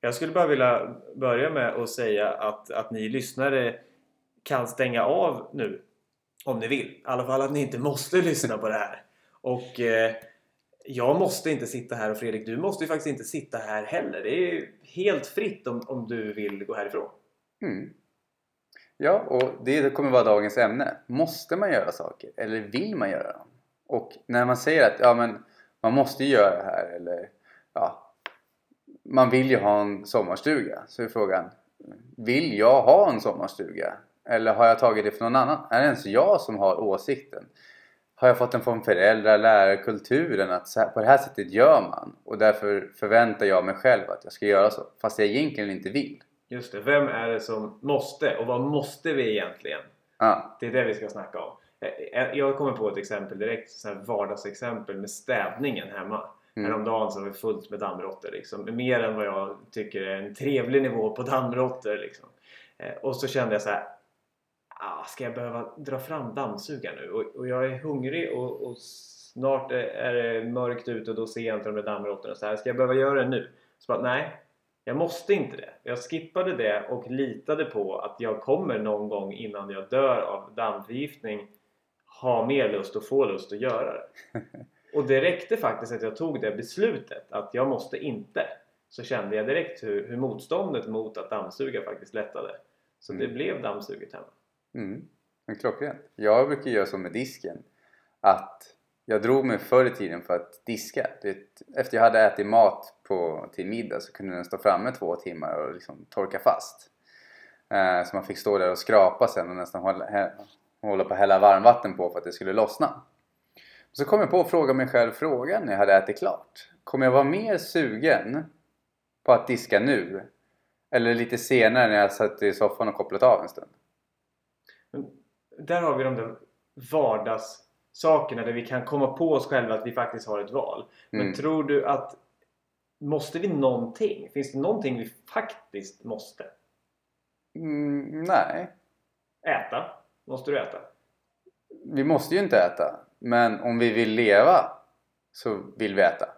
Jag skulle bara vilja börja med att säga att, att ni lyssnare kan stänga av nu om ni vill. I alla fall att ni inte måste lyssna på det här. Och eh, jag måste inte sitta här och Fredrik, du måste ju faktiskt inte sitta här heller. Det är helt fritt om, om du vill gå härifrån. Mm. Ja, och det kommer vara dagens ämne. Måste man göra saker eller vill man göra dem? Och när man säger att ja, men man måste göra det här eller ja, man vill ju ha en sommarstuga så är frågan Vill jag ha en sommarstuga? Eller har jag tagit det från någon annan? Är det ens jag som har åsikten? Har jag fått den från föräldrar, lärare, kulturen att här, på det här sättet gör man och därför förväntar jag mig själv att jag ska göra så fast jag egentligen inte vill. Just det, vem är det som måste och vad måste vi egentligen? Ja, Det är det vi ska snacka om. Eh, Jag kommer på ett exempel direkt, så här vardagsexempel med städningen hemma. Mm. Häromdagen så var det fullt med dammråttor. Liksom. Mer än vad jag tycker är en trevlig nivå på dammråttor. Liksom. Eh, Och så kände jag så här. Ah, ska jag behöva dra fram dammsugaren nu? Och, och jag är hungrig och, och snart är- är det mörkt ute och då ser jag inte de där dammråttorna. Så här, ska jag behöva göra det nu? Så bara, nej, jag måste inte det. Jag skippade det och litade på att jag kommer någon gång innan jag dör av dammförgiftning ha mer lust och få lust att göra det. Och det räckte faktiskt att jag tog det beslutet att jag måste inte. Så kände jag direkt hur, hur motståndet mot att dammsuga faktiskt lättade. Så det Mm. blev dammsuget hemma. mm. men klockrent. Jag brukar göra så med disken att jag drog mig förr i tiden för att diska. Det, efter jag hade ätit mat på, till middag så kunde den stå framme två timmar och liksom torka fast. Eh, så man fick stå där och skrapa sen och nästan hålla, hålla på att hälla varmvatten på för att det skulle lossna. Så kom jag på att fråga mig själv frågan när jag hade ätit klart. Kommer jag vara mer sugen på att diska nu? Eller lite senare när jag satt i soffan och kopplat av en stund? Där har vi de där vardagssakerna där vi kan komma på oss själva att vi faktiskt har ett val. Men Mm. tror du att Måste vi någonting? Finns det någonting vi faktiskt måste? Mm, nej, Äta? Måste du äta? vi måste ju inte äta. Men om vi vill leva så vill vi äta.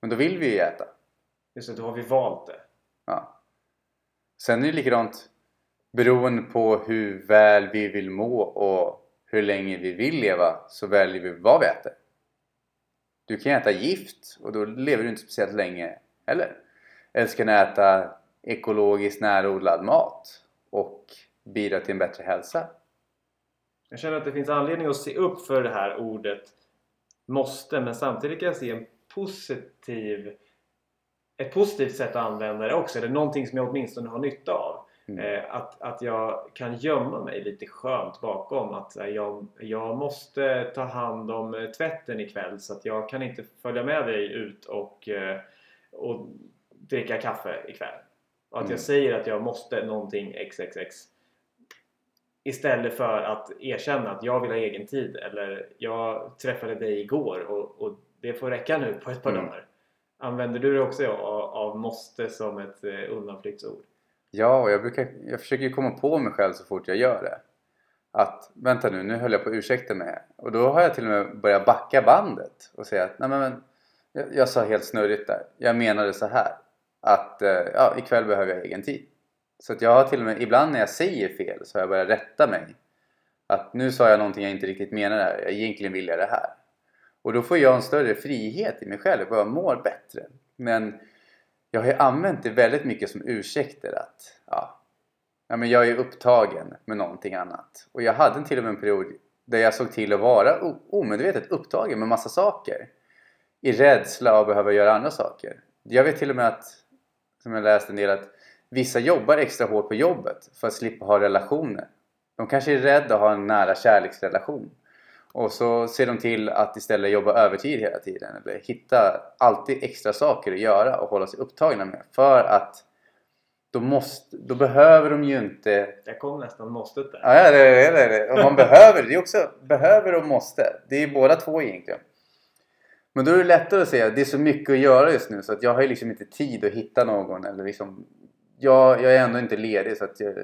Men då vill vi ju äta. Just det, då har vi valt det. Ja. Sen är det likadant beroende på hur väl vi vill må och hur länge vi vill leva så väljer vi vad vi äter. Du kan äta gift och då lever du inte speciellt länge heller. Eller så kan du äta ekologiskt närodlad mat och bidra till en bättre hälsa. Jag känner att det finns anledning att se upp för det här ordet måste men samtidigt kan jag se en positiv ett positivt sätt att använda det också. Eller någonting som jag åtminstone har nytta av. Mm. Eh, att, att jag kan gömma mig lite skönt bakom att eh, jag, jag måste ta hand om eh, tvätten ikväll så att jag kan inte följa med dig ut och, och dricka kaffe ikväll. Och att Mm. jag säger att jag måste någonting XXX Istället för att erkänna att jag vill ha egen tid eller jag träffade dig igår och, och det får räcka nu på ett par Mm. dagar. Använder du det också av, av måste som ett eh, undanflyktsord? Ja, och jag, brukar, jag försöker ju komma på mig själv så fort jag gör det. Att vänta nu, nu höll jag på att ursäkta mig. Och då har jag till och med börjat backa bandet och säga att nej men, men jag, jag sa helt snurrigt där. Jag menade så här. Att eh, ja, ikväll behöver jag egen tid. Så att jag har till och med, ibland när jag säger fel så har jag börjat rätta mig. Att nu sa jag någonting jag inte riktigt menade här. Jag egentligen vill jag det här. Och då får jag en större frihet i mig själv och jag mår bättre. Men jag har ju använt det väldigt mycket som ursäkter att ja, ja, men jag är upptagen med någonting annat. Och jag hade till och med en period där jag såg till att vara omedvetet upptagen med massa saker. I rädsla av att behöva göra andra saker. Jag vet till och med att, som jag läste en del, att vissa jobbar extra hårt på jobbet för att slippa ha relationer. De kanske är rädda att ha en nära kärleksrelation. Och så ser de till att istället jobba övertid hela tiden. Eller hitta alltid extra saker att göra och hålla sig upptagna med. För att då, måste, då behöver de ju inte... Jag kom nästan måstet där. Ja, det är det. det. Och man behöver. Det är också behöver och måste. Det är båda två egentligen. Men då är det lättare att säga att det är så mycket att göra just nu så att jag har liksom inte tid att hitta någon. Eller liksom, jag, jag är ändå inte ledig så att jag...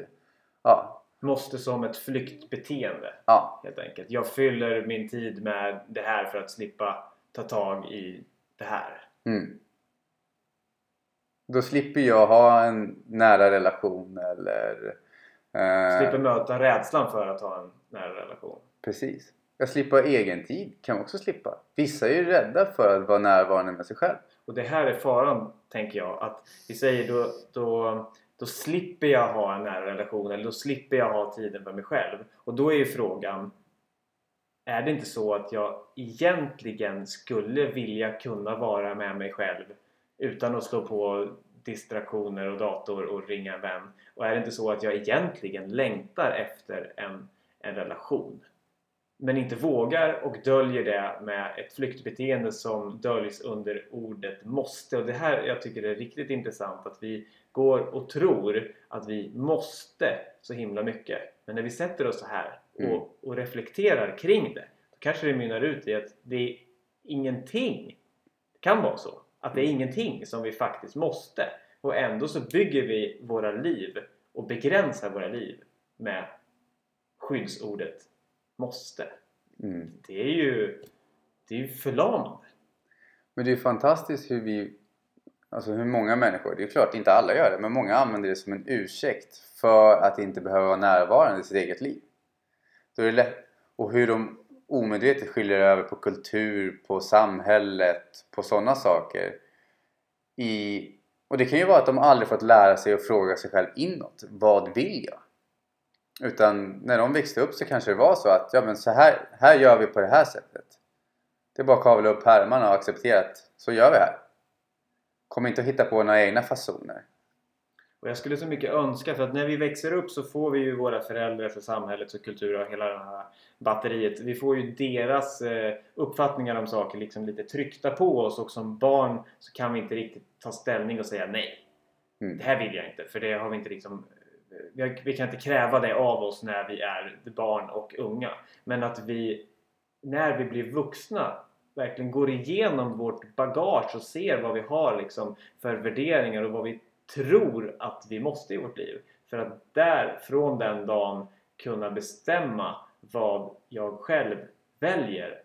Ja, Måste som ett flyktbeteende ja, helt enkelt. Jag fyller min tid med det här för att slippa ta tag i det här. Mm. Då slipper jag ha en nära relation eller... Eh, Slipper möta rädslan för att ha en nära relation. Precis. Att slippa egen tid. Kan man också slippa. Vissa är ju rädda för att vara närvarande med sig själv. Och det här är faran, tänker jag. Att vi säger då, då, då slipper jag ha en nära relation eller då slipper jag ha tiden för mig själv. Och då är ju frågan Är det inte så att jag egentligen skulle vilja kunna vara med mig själv utan att slå på distraktioner och dator och ringa en vän? Och är det inte så att jag egentligen längtar efter en, en relation? Men inte vågar och döljer det med ett flyktbeteende som döljs under ordet måste. Och det här jag tycker är riktigt intressant att vi går och tror att vi måste så himla mycket. Men när vi sätter oss så här och, Mm. och reflekterar kring det då kanske det mynnar ut i att det är ingenting. Det kan vara så att det är ingenting som vi faktiskt måste. Och ändå så bygger vi våra liv och begränsar våra liv med skyddsordet måste. Mm. Det är ju, det är ju förlamande. Men det är fantastiskt hur vi... Alltså hur många människor, det är klart inte alla gör det, men många använder det som en ursäkt för att inte behöva vara närvarande i sitt eget liv. Då är det lätt, och hur de omedvetet skiljer över på kultur, på samhället, på sådana saker. I, och det kan ju vara att de aldrig fått lära sig att fråga sig själv inåt. Vad vill jag? Utan när de växte upp så kanske det var så att ja men så här, här gör vi på det här sättet. Det är bara att kavla upp pärmarna och acceptera att så gör vi här. Kom inte att hitta på några egna fasoner. Och jag skulle så mycket önska för att när vi växer upp så får vi ju våra föräldrars och samhällets och kultur och hela det här batteriet. Vi får ju deras eh, uppfattningar om saker liksom lite tryckta på oss och som barn så kan vi inte riktigt ta ställning och säga nej. Mm. Det här vill jag inte för det har vi inte liksom Eh, vi, kan inte kräva det av oss när vi är barn och unga. Men att vi när vi blir vuxna verkligen går igenom vårt bagage och ser vad vi har liksom för värderingar och vad vi tror att vi måste i vårt liv. För att där, från den dagen, kunna bestämma vad jag själv väljer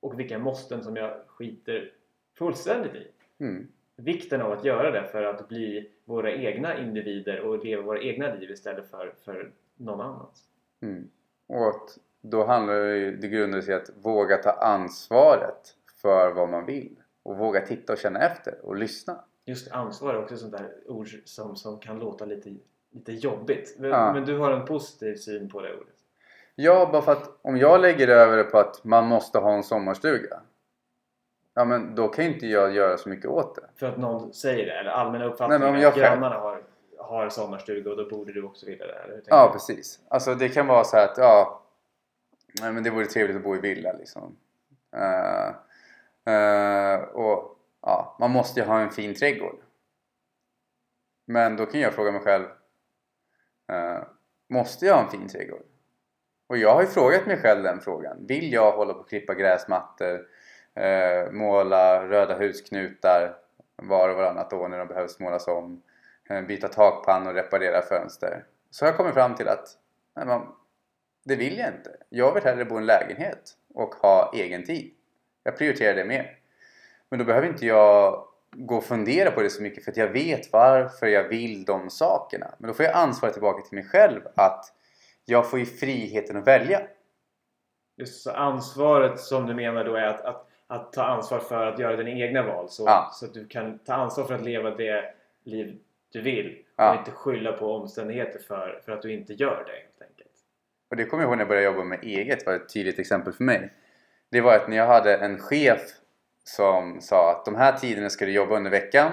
och vilka måsten som jag skiter fullständigt i. Mm. Vikten av att göra det för att bli våra egna individer och leva våra egna liv istället för, för någon annans. Mm. Och att då handlar det ju, det grundar sig att våga ta ansvaret för vad man vill. Och våga titta och känna efter och lyssna. Just ansvar är också ett sånt där ord som, som kan låta lite, lite jobbigt. Men, Ja. men du har en positiv syn på det ordet. Ja, bara för att om jag lägger över det på att man måste ha en sommarstuga. Ja, men då kan ju inte jag göra så mycket åt det. För att någon säger det, eller allmänna uppfattningen Nej, men om jag att själv- grannarna har, har sommarstuga och då borde du också vilja det. Eller hur Ja, du? precis. Alltså det kan vara så här att ja, nej, men det vore trevligt att bo i villa liksom. Eh, eh, och ja, man måste ju ha en fin trädgård. Men då kan jag fråga mig själv. eh, måste jag ha en fin trädgård? Och jag har ju frågat mig själv den frågan. Vill jag hålla på och klippa gräsmattor? Eh, måla röda husknutar var och varannat år när de behövs målas om? eh, byta takpannor och reparera fönster? Så har jag kommit fram till att nej, man, det vill jag inte. Jag vill hellre bo i en lägenhet och ha egen tid. Jag prioriterar det mer. Men då behöver inte jag gå och fundera på det så mycket för att jag vet varför jag vill de sakerna. Men då får jag ansvaret tillbaka till mig själv att jag får ju friheten att välja. Just så ansvaret som du menar då är att, att, att ta ansvar för att göra dina egna val. Så, Ja. så att du kan ta ansvar för att leva det liv du vill. Ja. Och inte skylla på omständigheter för, för att du inte gör det helt enkelt. Och det kommer jag ihåg när jag började jobba med eget var ett tydligt exempel för mig. Det var att när jag hade en chef som sa att de här tiderna ska du jobba under veckan.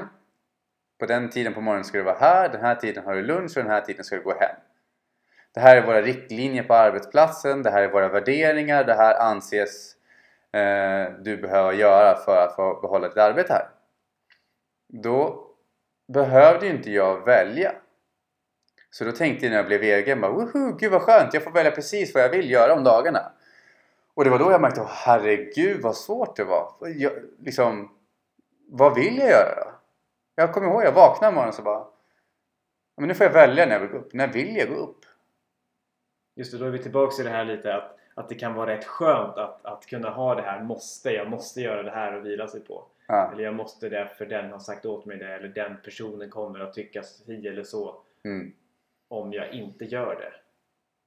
På den tiden på morgonen ska du vara här, den här tiden har du lunch och den här tiden ska du gå hem. Det här är våra riktlinjer på arbetsplatsen, det här är våra värderingar, det här anses Eh, du behöver göra för att få behålla ditt arbete här. Då behövde ju inte jag välja. Så då tänkte jag när jag blev egen bara woho, gud vad skönt, jag får välja precis vad jag vill göra om dagarna. Och det var då jag märkte, oh, herregud vad svårt det var. Jag, liksom, vad vill jag göra då? Jag kommer ihåg, jag vaknade en morgon och så bara men nu får jag välja när jag vill gå upp. När vill jag gå upp? Just det, då är vi tillbaka i det här lite att, att det kan vara rätt skönt att, att kunna ha det här måste, jag måste göra det här och vila sig på. Ja. Eller jag måste det för den har sagt åt mig det. Eller den personen kommer att tycka si eller så. Mm. Om jag inte gör det.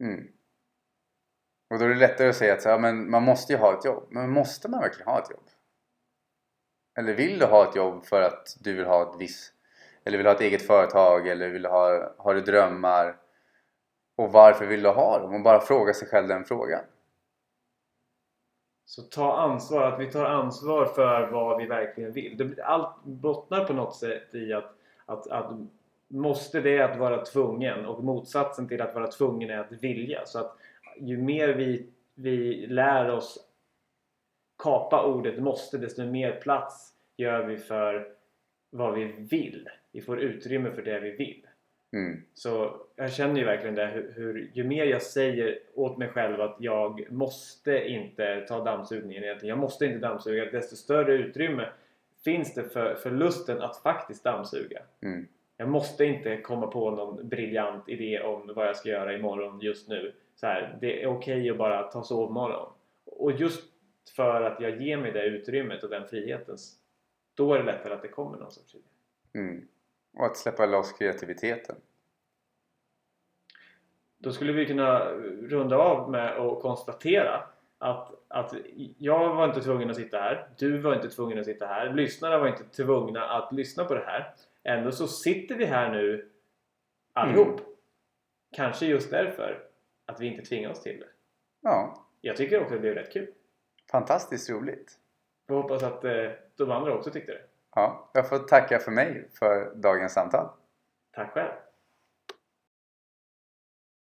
Mm. Och då är det lättare att säga att så, här, men man måste ju ha ett jobb. Men måste man verkligen ha ett jobb? Eller vill du ha ett jobb för att du vill ha ett visst... Eller vill ha ett eget företag eller vill ha, har du drömmar? Och varför vill du ha dem? Och bara fråga sig själv den frågan. Så ta ansvar, att vi tar ansvar för vad vi verkligen vill. Allt bottnar på något sätt i att, att, att måste det att vara tvungen och motsatsen till att vara tvungen är att vilja. Så att ju mer vi, vi lär oss kapa ordet måste desto mer plats gör vi för vad vi vill. Vi får utrymme för det vi vill. Mm. Så jag känner ju verkligen det hur, hur ju mer jag säger åt mig själv att jag måste inte ta dammsugningen egentligen. Jag måste inte dammsuga. Desto större utrymme finns det för, för lusten att faktiskt dammsuga. Mm. Jag måste inte komma på någon briljant idé om vad jag ska göra imorgon just nu. Så här, det är okej att bara ta sovmorgon. Och just för att jag ger mig det utrymmet och den friheten då är det lättare att det kommer någon sorts idé. Mm. Och att släppa loss kreativiteten. Då skulle vi kunna runda av med att konstatera att, att jag var inte tvungen att sitta här. Du var inte tvungen att sitta här. Lyssnarna var inte tvungna att lyssna på det här. Ändå så sitter vi här nu allihop. Mm. Kanske just därför att vi inte tvingar oss till det. Ja, Jag tycker också att det blev rätt kul. fantastiskt roligt. Jag hoppas att eh, de andra också tyckte det. Ja, jag får tacka för mig för dagens samtal. Tack själv!